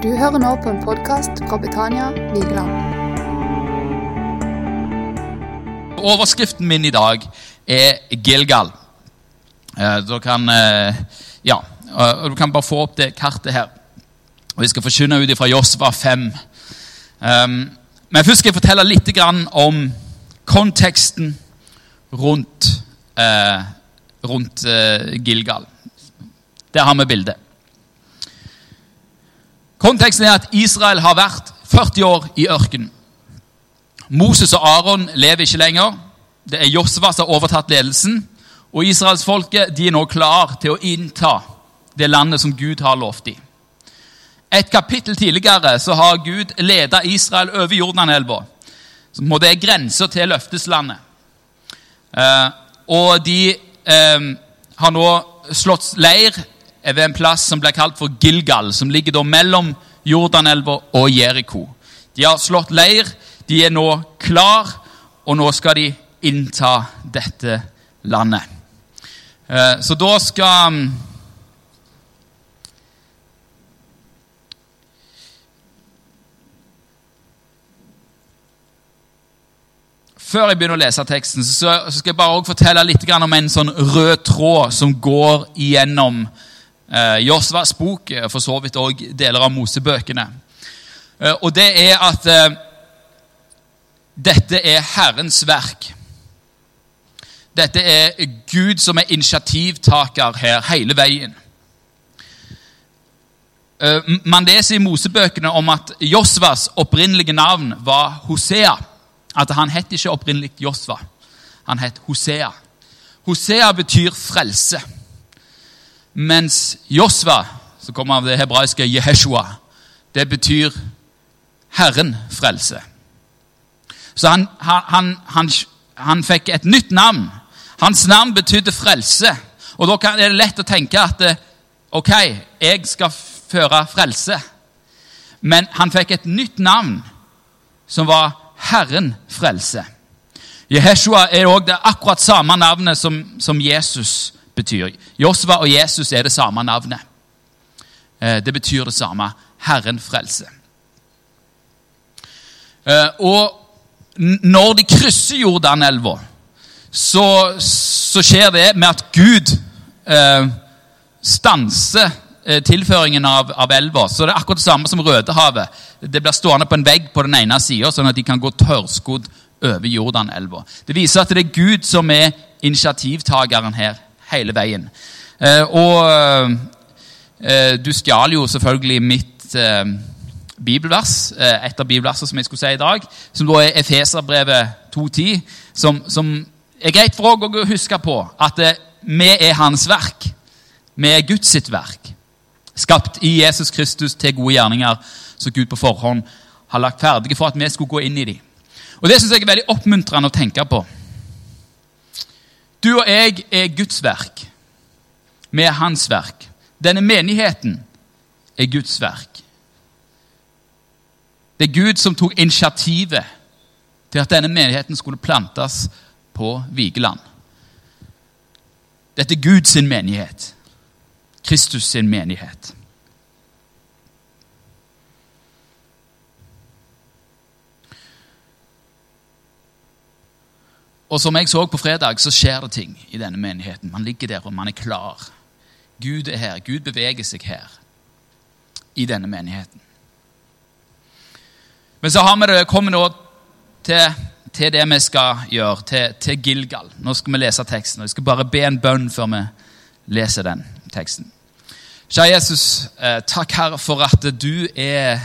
Du hører nå på en podkast fra Betania Vigeland. Overskriften min i dag er Gilgal. Eh, Du kan, eh, ja, du kan bare få opp det kartet her. Og Vi skal forkynne ut fra Josva 5. Um, men først skal jeg fortelle litt om konteksten rundt, eh, rundt Gilgal. Der har vi bildet. Konteksten er at Israel har vært 40 år i ørkenen. Moses og Aron lever ikke lenger. Det er Josva som har overtatt ledelsen. Og israelsfolket er nå klar til å innta det landet som Gud har lovt dem. Et kapittel tidligere så har Gud ledet Israel over Jordanelva. Det er grensa til løfteslandet. Eh, og de eh, har nå slått leir ved en plass som blir kalt for Gilgal, som ligger da mellom Jordanelva og Jeriko. De har slått leir, de er nå klar, og nå skal de innta dette landet. Eh, Så da skal mm, Før jeg begynner å lese teksten, så skal jeg bare fortelle litt om en sånn rød tråd som går igjennom eh, Josvas bok, for så vidt òg deler av Mosebøkene. Eh, og det er at eh, dette er Herrens verk. Dette er Gud som er initiativtaker her hele veien. Eh, Man leser i Mosebøkene om at Josvas opprinnelige navn var Hosea. At han het ikke opprinnelig Josva. Han het Hosea. Hosea betyr frelse. Mens Josva, som kommer av det hebraiske Jeheshua, det betyr Herren frelse. Så han, han, han, han, fikk et nytt navn. Hans navn betydde frelse. Og da er det lett å tenke at eh, ok, jeg skal føre frelse. Men han fikk et nytt navn som var Herren frelse. Jeheshua er også det akkurat samme navnet som, som Jesus betyr. Josva og Jesus er det samme navnet. Eh, Det betyr det samme. Herren frelse. Eh, Og når de krysser Jordanelva, så, så skjer det med at Gud eh, stanser eh, tilføringen av, av elva. Så det er akkurat det samme som Rødehavet. Det blir stående på en vegg på den ene sida, sånn at de kan gå tørrskodd over Jordanelva. Det viser at det er Gud som er initiativtakeren her hele veien. Eh, og eh, du stjal jo selvfølgelig mitt eh, bibelvers, et av bibelversene som jeg skulle si i dag, som da er Efeserbrevet 2.10, som, som er greit for oss å huske på at vi er Hans verk. Vi er Guds sitt verk. Skapt i Jesus Kristus til gode gjerninger som Gud på forhånd har lagt ferdige for at vi skulle gå inn i dem. Og Det syns jeg er veldig oppmuntrende å tenke på. Du og jeg er Guds verk. Vi er Hans verk. Denne menigheten er Guds verk. Det er Gud som tok initiativet til at denne menigheten skulle plantes på Vigeland. Dette er Guds menighet. Kristus sin menighet. Og som jeg så på fredag, så skjer det ting i denne menigheten. Man ligger der, og man er klar. Gud er her. Gud beveger seg her i denne menigheten. Men så har vi det, kommer nå til, til det vi skal gjøre, til, til Gilgal. Nå skal vi lese teksten. og Jeg skal bare be en bønn før vi leser den teksten. Kjære Jesus, eh, takk Herre for at du er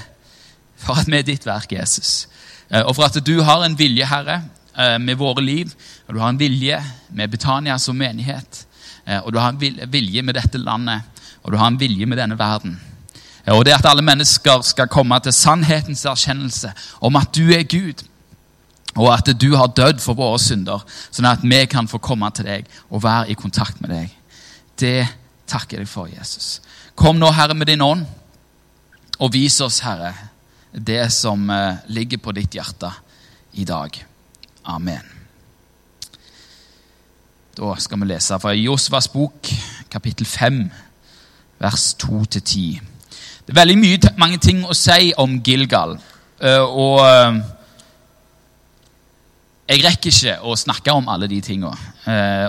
For at vi er ditt verk, Jesus. Eh, Og for at du har en vilje, Herre, med våre liv. Og du har en vilje med Betania som menighet. Eh, Og du har en vilje med dette landet. Og du har en vilje med denne verden. Eh, Og det at alle mennesker skal komme til sannhetens erkjennelse om at du er Gud. Og at du har dødd for våre synder, sånn at vi kan få komme til deg og være i kontakt med deg. Det takker jeg deg for, Jesus. Kom nå, Herre, med din ånd, og vis oss, Herre, det som eh, ligger på ditt hjerte i dag. Amen. Da skal vi lese fra Josvas bok, kapittel 5, vers 2-10. Det er veldig mye, mange ting å si om Gilgal. Eh, og eh, jeg rekker ikke å snakke om alle de tinga.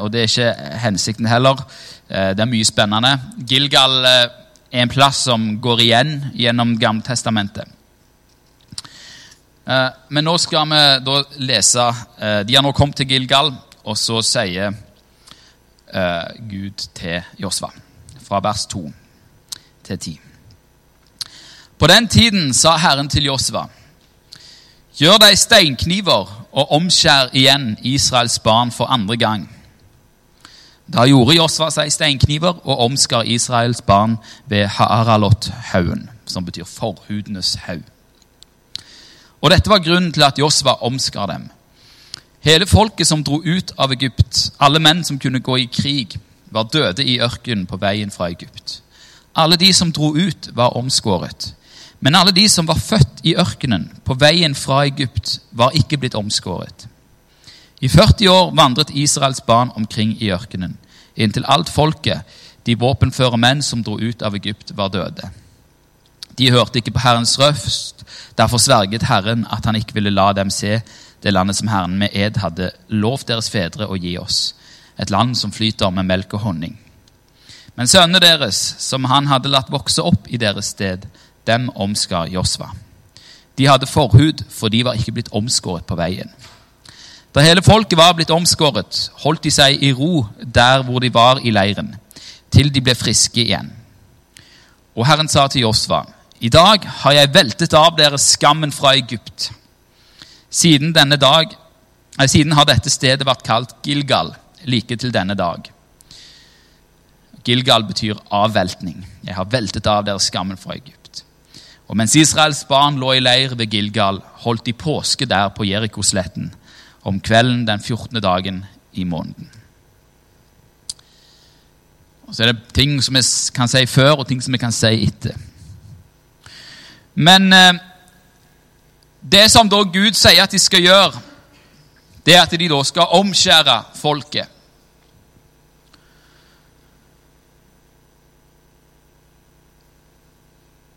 Og det er ikke hensikten heller. Det er mye spennende. Gilgal er en plass som går igjen gjennom Gammeltestamentet. Men nå skal vi da lese De har nå kommet til Gilgal, og så sier Gud til Josva, fra vers 2 til 10. På den tiden sa Herren til Josva.: Gjør deg steinkniver og omskjær igjen Israels barn for andre gang. Da gjorde Josva seg steinkniver og omskar Israels barn ved Haaralot-haugen, som betyr forhudenes haug. Og dette var grunnen til at Josva omskar dem. Hele folket som dro ut av Egypt, alle menn som kunne gå i krig, var døde i ørkenen på veien fra Egypt. Alle de som dro ut, var omskåret. Men alle de som var født i ørkenen på veien fra Egypt, var ikke blitt omskåret. I 40 år vandret Israels barn omkring i ørkenen, inntil alt folket, de våpenføre menn som dro ut av Egypt, var døde. De hørte ikke på Herrens røst, derfor sverget Herren at han ikke ville la dem se det landet som Herren med ed hadde lovt deres fedre å gi oss, et land som flyter med melk og honning. Men sønnene deres, som han hadde latt vokse opp i deres sted, dem omskar Josva. De hadde forhud, for de var ikke blitt omskåret på veien. Da hele folket var blitt omskåret, holdt de seg i ro der hvor de var i leiren, til de ble friske igjen. Og Herren sa til Josva, i dag har jeg veltet av dere skammen fra Egypt. Siden, dag, eh, siden har dette stedet vært kalt Gilgal, like til denne dag. Gilgal betyr avveltning. Jeg har veltet av dere skammen fra Egypt. Og mens Israels barn lå i leir ved Gilgal, holdt de påske der på Jerikosletten om kvelden den 14. dagen i måneden. Og Så er det ting som vi kan si før, og ting som vi kan si etter. Men eh, det som da Gud sier at de skal gjøre, det er at de da skal omskjære folket.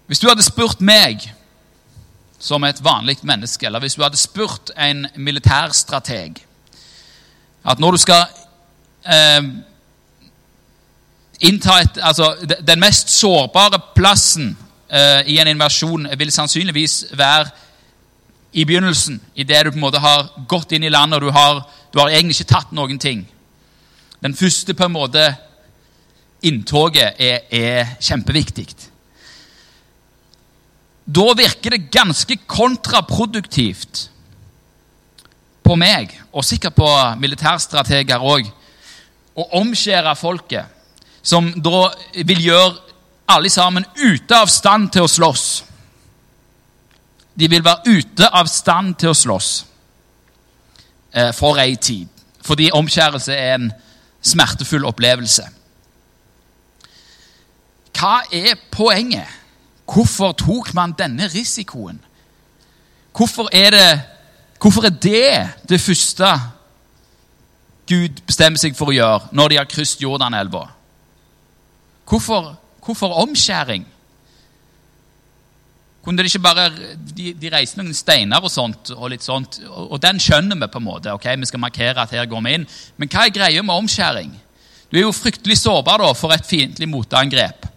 Hvis du hadde spurt meg som et vanlig menneske, eller hvis du hadde spurt en militærstrateg at når du skal eh, innta et, altså, Den mest sårbare plassen eh, i en invasjon vil sannsynligvis være i begynnelsen, idet du på en måte har gått inn i landet og du har, du har egentlig ikke tatt noen ting. Den første på en måte inntoget er, er kjempeviktig da virker det ganske kontraproduktivt på meg, og sikkert på militærstrateger òg, å omskjære folket, som da vil gjøre alle sammen ute av stand til å slåss. De vil være ute av stand til å slåss eh, for ei tid. Fordi omskjærelse er en smertefull opplevelse. Hva er poenget? Hvorfor tok man denne risikoen? Hvorfor er det, hvorfor er det det første Gud bestemmer seg for å gjøre når de har krysset Jordanelva? Hvorfor, hvorfor omskjæring? Kunne de ikke bare de, de reiste noen steiner og sånt, og litt sånt, og, og den skjønner vi på en måte. ok, Vi skal markere at her går vi inn. Men hva er greia med omskjæring? Du er jo fryktelig sårbar da for et fiendtlig motangrep.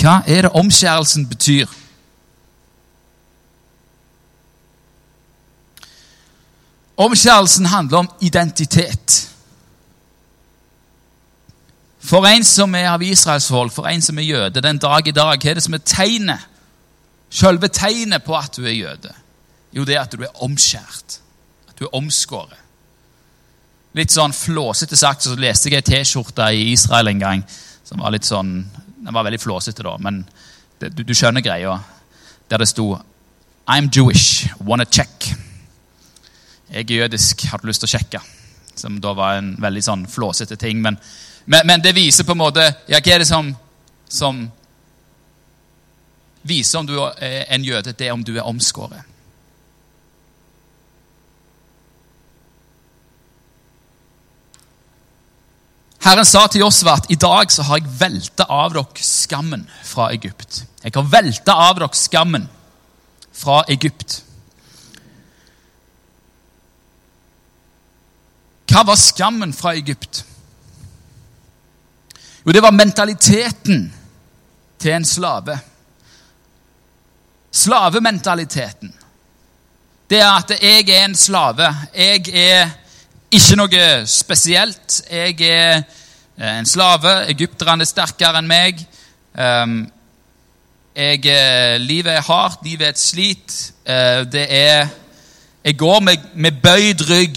Hva er det omskjærelsen betyr? Omskjærelsen handler om identitet. For en som er av israelsfolk, for en som er jøde, den dag i dag, hva er det som er tegnet? Selve tegnet på at du er jøde? Jo, det er at du er omskjært. At du er omskåret. Litt sånn flåsete sagt så leste jeg ei T-skjorte i Israel en gang som var litt sånn den var veldig flåsete, da, men det, du, du, skjønner greia. Der det sto I'm Jewish, wanna check. Jeg er jødisk, har du lyst til å sjekke? Som da var en veldig sånn flåsete ting. Men, men, men det viser på en måte ja, Hva er det som, som viser om du er en jøde? Det er om du er omskåret. Herren sa til Josva at i dag så har jeg velta av dere skammen fra Egypt. Jeg har velta av dere skammen fra Egypt. Hva var skammen fra Egypt? Jo, det var mentaliteten til en slave. Slavementaliteten. Det er at jeg er en slave. Jeg er ikke noe spesielt. Jeg er eh, en slave. Egypterne er sterkere enn meg. Ehm, jeg, eh, livet er hardt, livet er et slit. Eh, det er Jeg går med, med bøyd rygg.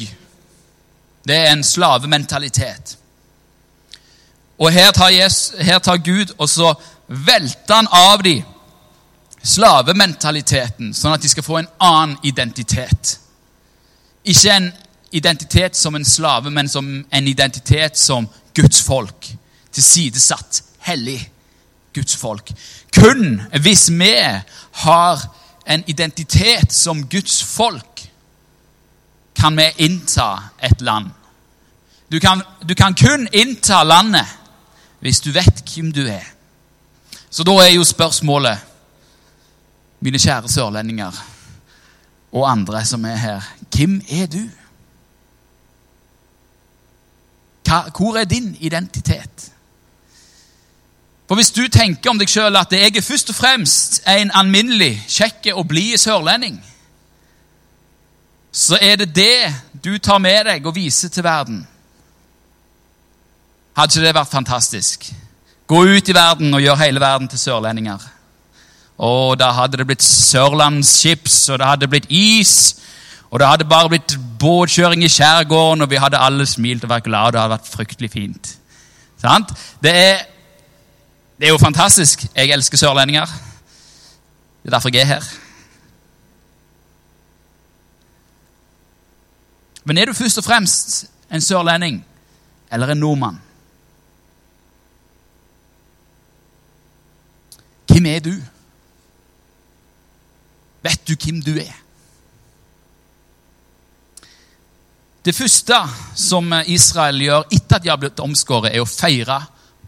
Det er en slavementalitet. Og her tar, Jesus, her tar Gud og så velter han av dem slavementaliteten, sånn at de skal få en annen identitet. Ikke en identitet som en slave, men som en identitet som Guds folk. Tilsidesatt, hellig Guds folk. Kun hvis vi har en identitet som Guds folk, kan vi innta et land. Du kan, du kan kun innta landet hvis du vet hvem du er. Så da er jo spørsmålet, mine kjære sørlendinger og andre som er her, hvem er du? Hvor er din identitet? For Hvis du tenker om deg sjøl at jeg er først og fremst en alminnelig, kjekk og blid sørlending, så er det det du tar med deg og viser til verden. Hadde ikke det vært fantastisk? Gå ut i verden og gjør hele verden til sørlendinger. Og da hadde det blitt sørlandschips, og det hadde blitt is, og det hadde bare blitt båtkjøring i skjærgården, og vi hadde alle smilt og vært glade, og det hadde vært fryktelig fint. Sant? Det er, det er jo fantastisk. Jeg elsker sørlendinger. Det er derfor jeg er her. Men er du først og fremst en sørlending eller en nordmann? Hvem er du? Vet du hvem du er? Det første som Israel gjør etter at de har blitt omskåret, er å feire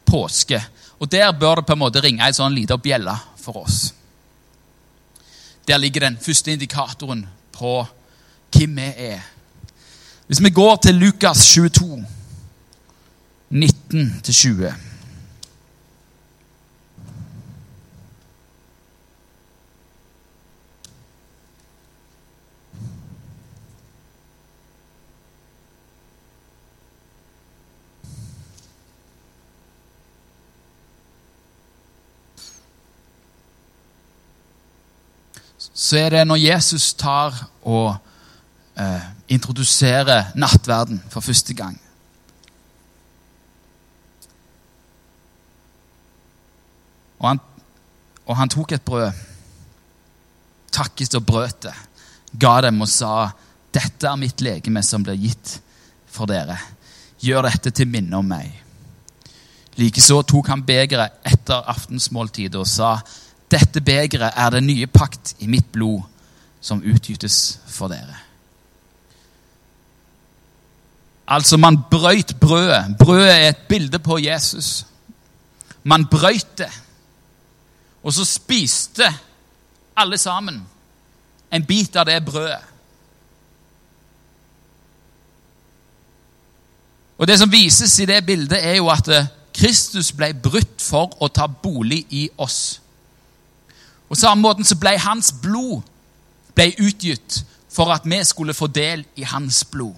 påske. Og Der bør det på en måte ringe en sånn liten bjelle for oss. Der ligger den første indikatoren på hvem vi er. Hvis vi går til Lukas 22, 19-20 så er det når Jesus tar og eh, introduserer nattverden for første gang. Og han, og han tok et brød, takket og brøt det, ga dem og sa, 'Dette er mitt legeme som blir gitt for dere. Gjør dette til minne om meg.' Likeså tok han begeret etter aftensmåltidet og sa, dette begeret er den nye pakt i mitt blod, som utgytes for dere. Altså, man brøyt brødet. Brødet er et bilde på Jesus. Man brøyt det. Og så spiste alle sammen en bit av det brødet. Og Det som vises i det bildet, er jo at Kristus ble brutt for å ta bolig i oss. På samme måten så ble hans blod ble utgitt for at vi skulle få del i hans blod.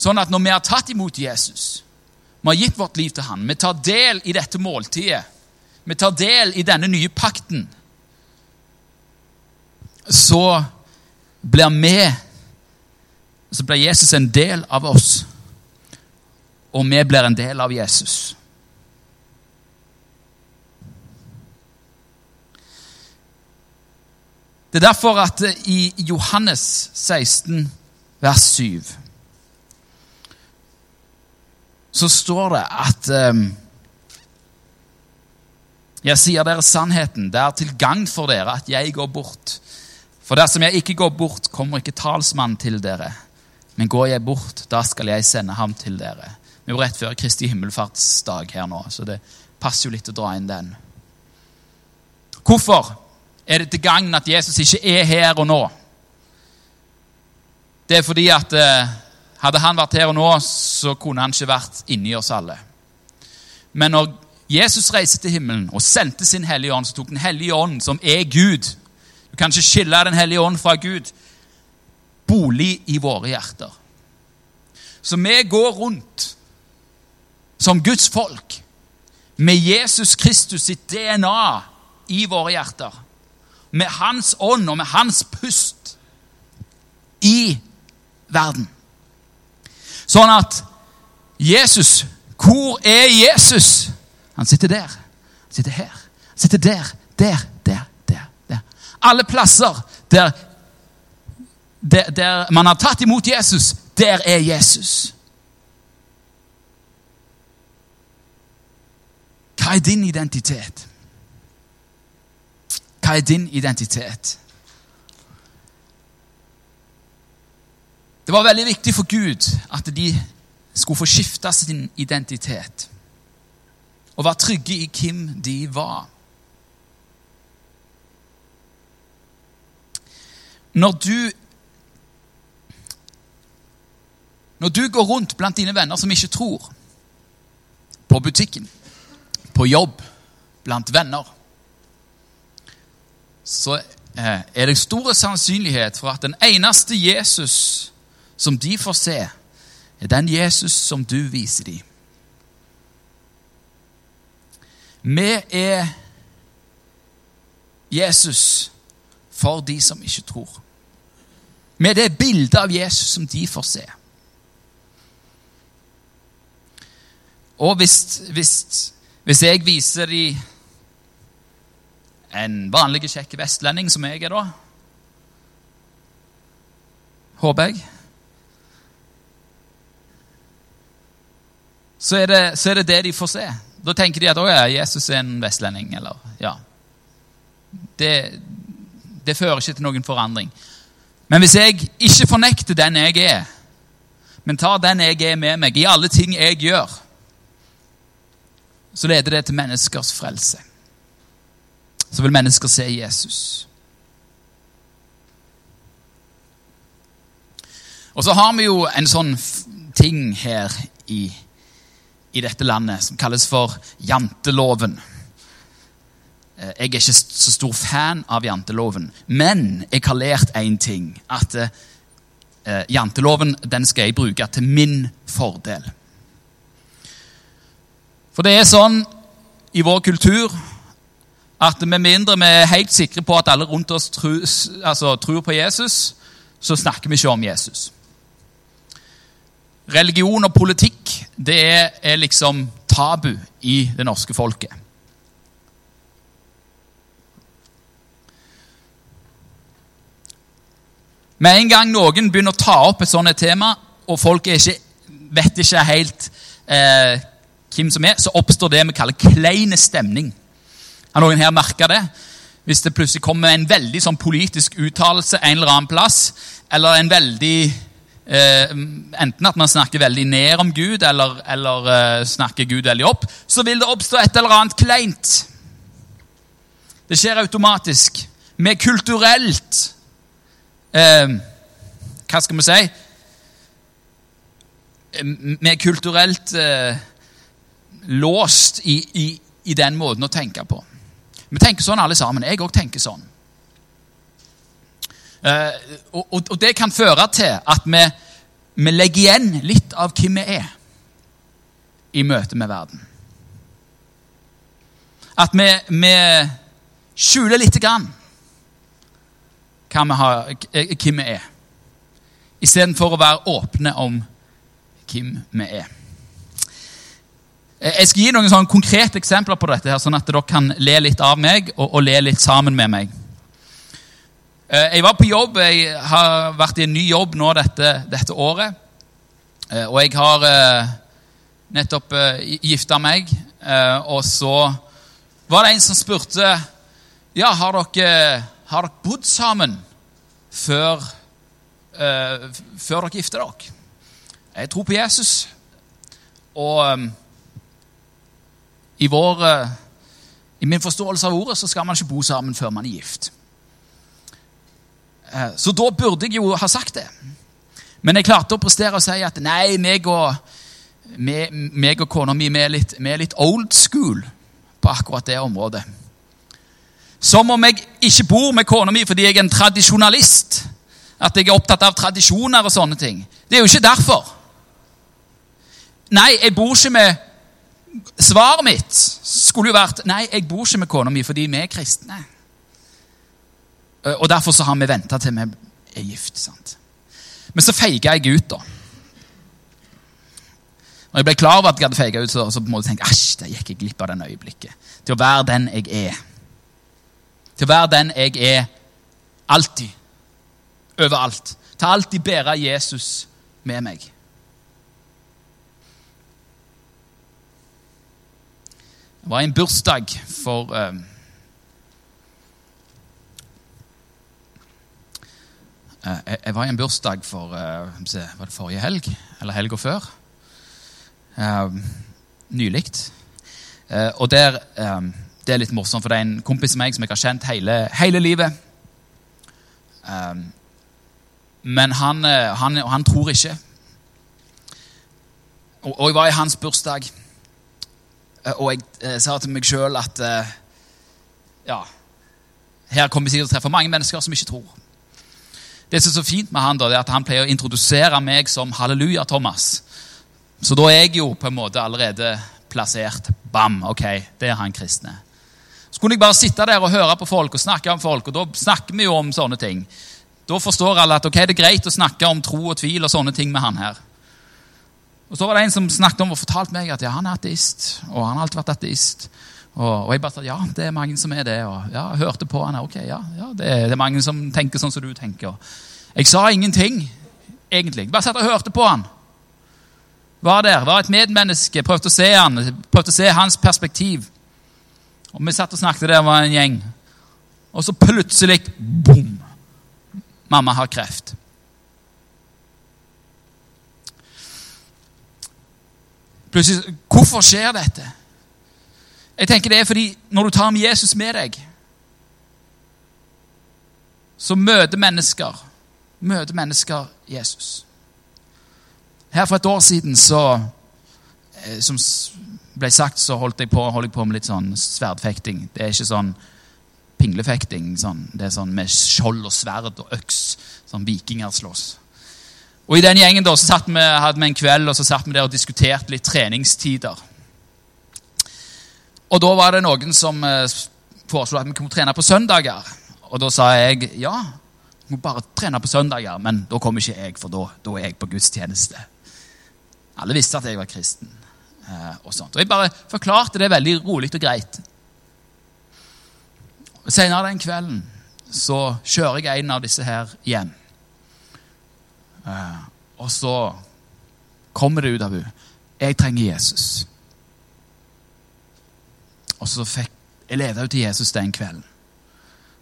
Sånn at når vi har tatt imot Jesus, vi har gitt vårt liv til han, vi tar del i dette måltidet, vi tar del i denne nye pakten, så blir vi Så blir Jesus en del av oss, og vi blir en del av Jesus. Det er derfor at i Johannes 16, vers 7, så står det at um, Jeg sier dere sannheten, det er til gagn for dere at jeg går bort. For dersom jeg ikke går bort, kommer ikke talsmannen til dere. Men går jeg bort, da skal jeg sende ham til dere. Vi er jo rett før Kristi himmelfartsdag her nå, så det passer jo litt å dra inn den. Hvorfor er det til gagn at Jesus ikke er her og nå? Det er fordi at eh, hadde han vært her og nå, så kunne han ikke vært inni oss alle. Men når Jesus reiste til himmelen og sendte sin Hellige Ånd, så tok Den hellige ånd, som er Gud Du kan ikke skille Den hellige ånd fra Gud. Bolig i våre hjerter. Så vi går rundt som Guds folk med Jesus Kristus sitt DNA i våre hjerter. Med hans ånd og med hans pust i verden. Sånn at Jesus Hvor er Jesus? Han sitter der. Han sitter her. Han sitter der, der, der, der. der. Alle plasser der, der, der man har tatt imot Jesus, der er Jesus. Hva er din identitet? Hva er din identitet? Det var veldig viktig for Gud at de skulle få skifte sin identitet og være trygge i hvem de var. Når du Når du går rundt blant dine venner som ikke tror, på butikken, på jobb, blant venner, så eh, er det stor sannsynlighet for at den eneste Jesus som de får se, er den Jesus som du viser dem. Vi er Jesus for de som ikke tror. Vi er det bildet av Jesus som de får se. Og hvis, hvis, hvis jeg viser dem en vanlig, kjekk vestlending som jeg er, da Håper jeg. Så er, det, så er det det de får se. Da tenker de at ja, Jesus er en vestlending. Eller, ja. det, det fører ikke til noen forandring. Men hvis jeg ikke fornekter den jeg er, men tar den jeg er med meg i alle ting jeg gjør, så leder det til menneskers frelse. Så vil mennesker se Jesus. Og så har vi jo en sånn ting her i, i dette landet som kalles for janteloven. Eh, jeg er ikke så stor fan av janteloven, men jeg har lært én ting. At eh, janteloven den skal jeg bruke til min fordel. For det er sånn i vår kultur at med mindre vi er helt sikre på at alle rundt oss tror, altså, tror på Jesus, så snakker vi ikke om Jesus. Religion og politikk det er, er liksom tabu i det norske folket. Med en gang noen begynner å ta opp et sånt tema, og folk ikke, vet ikke helt eh, hvem som er, så oppstår det vi kaller kleine stemning. Har noen her merka det? Hvis det plutselig kommer en veldig sånn politisk uttalelse en eller annen plass, eller en veldig eh, Enten at man snakker veldig ned om Gud, eller, eller eh, snakker Gud veldig opp, så vil det oppstå et eller annet kleint. Det skjer automatisk. Med kulturelt eh, Hva skal vi si? Med kulturelt eh, låst i, i, i, den måten å tenke på. Vi tenker sånn alle sammen. Jeg òg tenker sånn. Uh, og, og, det kan føre til at vi, vi legger igjen litt av hvem vi er i møte med verden. At vi, vi skjuler lite grann hva vi har, hvem vi er, istedenfor å være åpne om hvem vi er. Eh, jeg skal gi noen sånne konkrete eksempler på dette, her, sånn at dere kan le litt av meg og, og le litt sammen med meg. Eh, Jeg var på jobb. Jeg har vært i en ny jobb nå dette, dette året. Eh, Og jeg har nettopp gifta meg, og så var det en som spurte Ja, har dere, har dere bodd sammen før, før dere gifter dere? Jeg tror på Jesus. Og i, vår, eh, i min forståelse av ordet så skal man ikke bo sammen før man er gift. Eh, Så da burde jeg jo ha sagt det. Men jeg klarte å prestere og si at nei, meg og, meg, meg og kona mi er, litt, litt old school på akkurat det området. Som om jeg ikke bor med kona mi fordi jeg er en tradisjonalist. At jeg er opptatt av tradisjoner og sånne ting. Det er jo ikke derfor. Nei, jeg bor ikke med Svaret mitt skulle jo vært nei, jeg bor ikke med kona mi fordi vi er kristne. Eh, Og derfor så har vi venta til vi er gift. sant? Men så feiga jeg ut, da. Når jeg ble klar over at jeg hadde feiga ut, så, så på en måte tenkte jeg æsj, der gikk jeg glipp av den øyeblikket. Til å være den jeg er. Til å være den jeg er alltid. Overalt. Til alltid bære Jesus med meg. Det var en bursdag for eh, eh, jeg, var i en bursdag for eh, Var det forrige helg? Eller helga før? Uh, Nylig. Eh, og der eh, Det er litt morsomt, for det er en kompis av meg som jeg har kjent hele, hele livet. Eh, men han, eh, han, han tror ikke. Og, og jeg var i hans bursdag. Eh, Og jeg eh, sa til meg sjøl at eh, ja, her kommer vi til å treffe mange mennesker som ikke tror. Det som er så fint med han da, det er at han pleier å introdusere meg som Halleluja-Thomas. Så da er jeg jo på en måte allerede plassert. Bam! Ok, det er han kristne. Så kunne jeg bare sitte der og høre på folk og snakke om folk, og da snakker vi jo om sånne ting. Da forstår alle at ok, det er greit å snakke om tro og tvil og sånne ting med han her. Og så var det en som snakket om og fortalte meg at ja, han er ateist. Og han har alltid vært ateist. Og, og jeg bare sa ja, det er mange som er det. Og ja, jeg hørte på han. Ok, ja, ja det, er, det er mange som tenker sånn som du tenker. Jeg sa ingenting, egentlig. Bare satt og hørte på han. Var der, var et medmenneske, prøvde å se han, prøvde å se hans perspektiv. Og vi satt og snakket, der var en gjeng. Og så plutselig bom! Mamma har kreft. Plutselig, Hvorfor skjer dette? Jeg tenker det er fordi når du tar med Jesus med deg, så møter mennesker møter mennesker Jesus. Her for et år siden så eh, Som ble sagt, så holdt jeg på, holdt jeg på med litt sånn sverdfekting. Det er ikke sånn pinglefekting. Sånn. Det er sånn med skjold og sverd og øks. Sånn vikinger slåss. Og I den gjengen da, så vi, hadde vi en kveld og så satt vi der og diskuterte litt treningstider. Og Da var det noen som eh, foreslo at vi kunne trene på søndager. Og Da sa jeg ja, vi må bare trene på søndager, men da kommer ikke jeg, for da, da er jeg på gudstjeneste. Alle visste at jeg var kristen. eh, Og sånt. Og Jeg bare forklarte det veldig rolig og greit. Senere den kvelden så kjører jeg en av disse her hjem. Eh, og så kommer det ut av henne. Jeg trenger Jesus. Og så fikk jeg leda henne til Jesus den kvelden.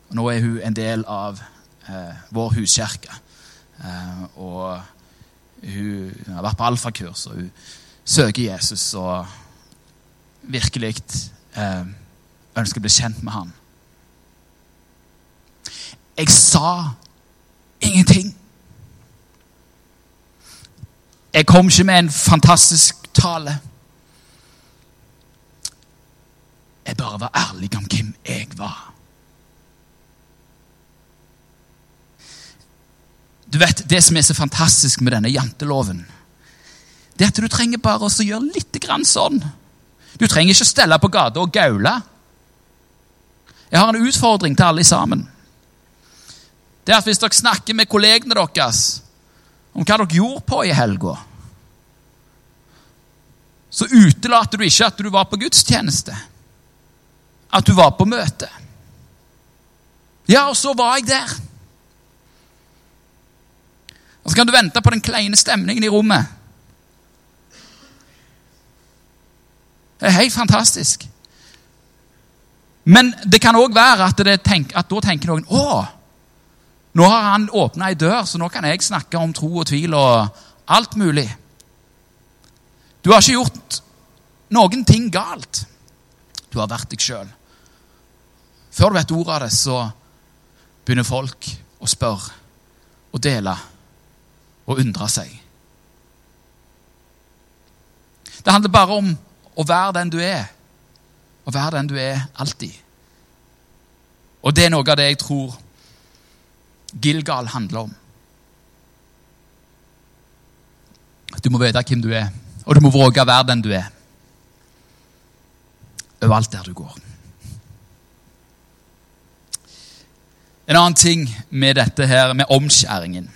Og nå er hun en del av eh, vår huskirke. Eh, og hun har vært på alfakurs, og hun søker Jesus og virkelig eh, ønsker å bli kjent med han. Jeg sa ingenting. Jeg kom ikke med en fantastisk tale. Jeg bare var ærlig om hvem jeg var. Du vet, Det som er så fantastisk med denne janteloven, det er at du trenger bare å gjøre litt grann sånn. Du trenger ikke stelle på gata og gaule. Jeg har en utfordring til alle sammen. Det er at Hvis dere snakker med kollegene deres om hva dere gjorde på i helga, så utelater du ikke at du var på gudstjeneste. At du var på møte. Ja, og så var jeg der. Og så kan du vente på den kleine stemningen i rommet. Det er helt fantastisk. Men det kan òg være at, tenk, at, da tenker noen å, nå har han åpna ei dør, så nå kan jeg snakke om tro og tvil og alt mulig. Du har ikke gjort noen ting galt. Du har vært deg sjøl. Før du vet ordet av det, så begynner folk å spørre og dele og undre seg. Det handler bare om å være den du er. Å være den du er alltid. Og det er noe av det jeg tror Gilgal handler om. Du må vite hvem du er, og du må våge å være den du er. Overalt der du går. En annen ting med dette her, med omskjæringen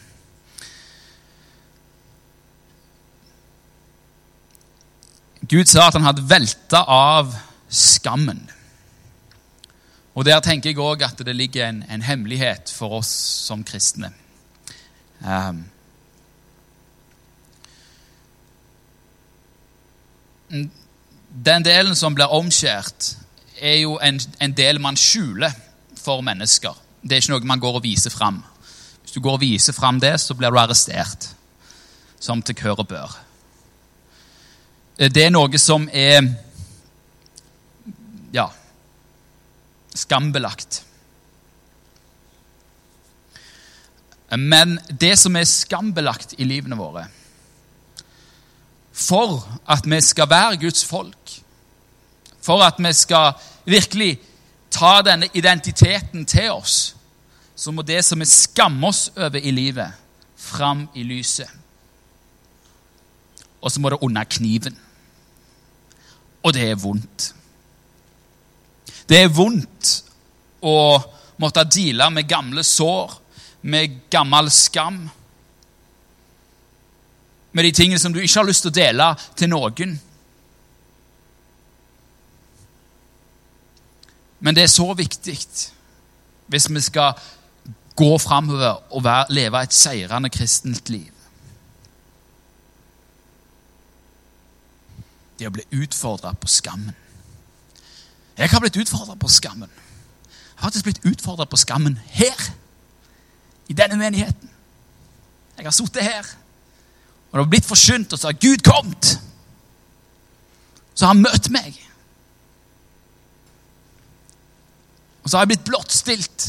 Gud sa at han hadde velta av skammen. Og Der tenker jeg òg at det ligger en, en, hemmelighet for oss som kristne. Um, den delen som blir omskjært, er jo en, en, del man skjuler for mennesker. Det er ikke noe man går og viser fram. Hvis du går og viser fram det, så blir du arrestert. Som til kør og bør. Det er noe som er ja skambelagt. Men det som er skambelagt i livene våre For at vi skal være Guds folk, for at vi skal virkelig ta denne identiteten til oss, så må det som vi skammer oss over i livet, fram i lyset. Og så må det under kniven. Og det er vondt. Det er vondt å måtte deale med gamle sår, med gammel skam. Med de tingene som du ikke har lyst til å dele til noen. Men det er så viktig hvis vi skal gå framover og være, leve et seirende kristent liv. Det å bli utfordra på skammen. Jeg har blitt utfordra på skammen. Jeg har faktisk blitt utfordra på skammen her. I denne menigheten. Jeg har sittet her, og det har blitt forsynt, og så har Gud kommet. Så har han møtt meg. Og så har jeg blitt blottstilt,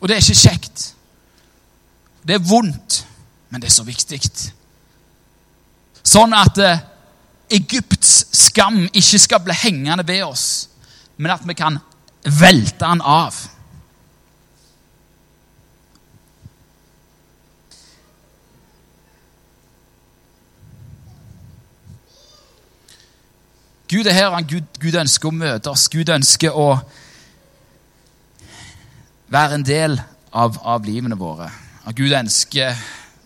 og det er ikke kjekt. Det er vondt, men det er så viktig. Sånn at eh, Egypts skam ikke skal bli hengende ved oss men at vi kan velte den av. Gud er her, Gud, Gud ønsker å møte oss. Gud ønsker å være en del av, av livene våre. Og Gud ønsker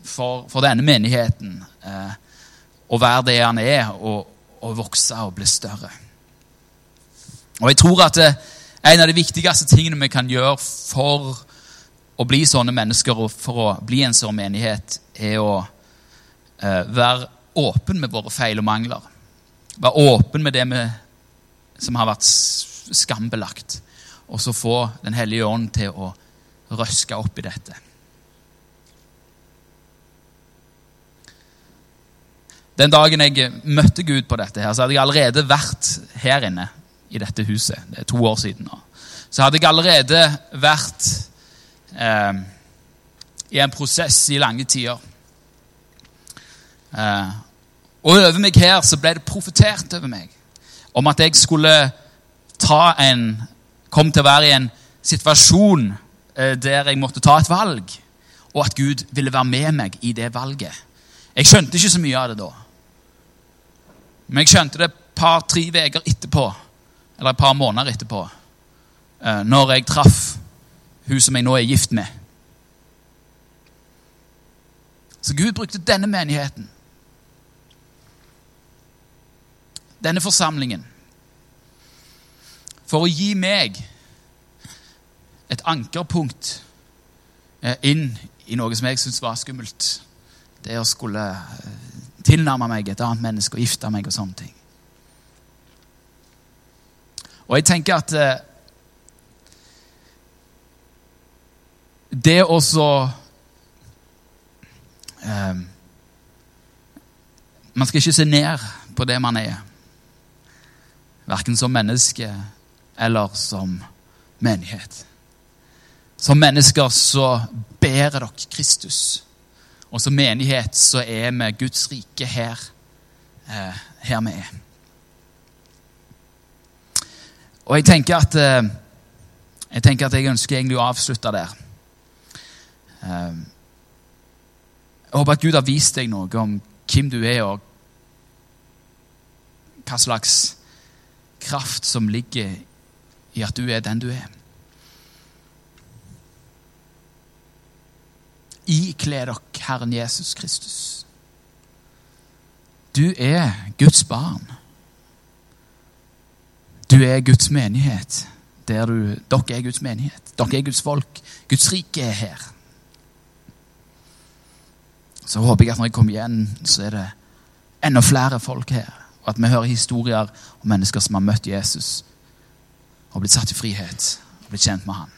for, for denne menigheten eh, å være det han er, og, og vokse og bli større. Og jeg tror at eh, en av de viktigste tingene vi kan gjøre for å bli sånne mennesker og for å bli en sånn menighet, er å eh, være åpen med våre feil og mangler. Være åpen med det vi, som har vært skambelagt. Og så få Den hellige ånd til å røske opp i dette. Den dagen jeg møtte Gud på dette, her, så hadde jeg allerede vært her inne i dette huset. Det er to år siden nå. Så hadde jeg allerede vært eh, i en prosess i lange tider. Eh, og over meg her så ble det profetert over meg om at jeg skulle ta en Kom til å være i en situasjon eh, der jeg måtte ta et valg, og at Gud ville være med meg i det valget. Jeg skjønte ikke så mye av det da. Men jeg skjønte det et par-tre uker etterpå eller et par måneder etterpå, eh, når jeg traff hun som jeg nå er gift med. Så Gud brukte denne menigheten, denne forsamlingen, for å gi meg et ankerpunkt eh, inn i noe som jeg syntes var skummelt. Det å skulle eh, tilnærme meg et annet menneske og gifte meg og sånne ting. Og jeg tenker at eh, Det å så eh, Man skal ikke se ned på det man er. Verken som menneske eller som menighet. Som mennesker så bærer dere Kristus. Og som menighet så er vi Guds rike her, eh, her vi er. Og jeg tenker at eh, jeg tenker at jeg ønsker egentlig å avslutte der. Eh, jeg håper at Gud har vist deg noe om hvem du er, og hva slags kraft som ligger i at du er den du er. Ikle dere Herren Jesus Kristus. Du er Guds barn. Du er Guds menighet. Der du, dere er Guds menighet. Dere er Guds folk. Guds rike er her. Så håper jeg at når jeg kommer igjen, så er det enda flere folk her. Og at vi hører historier om mennesker som har møtt Jesus og blitt satt i frihet og blitt kjent med han.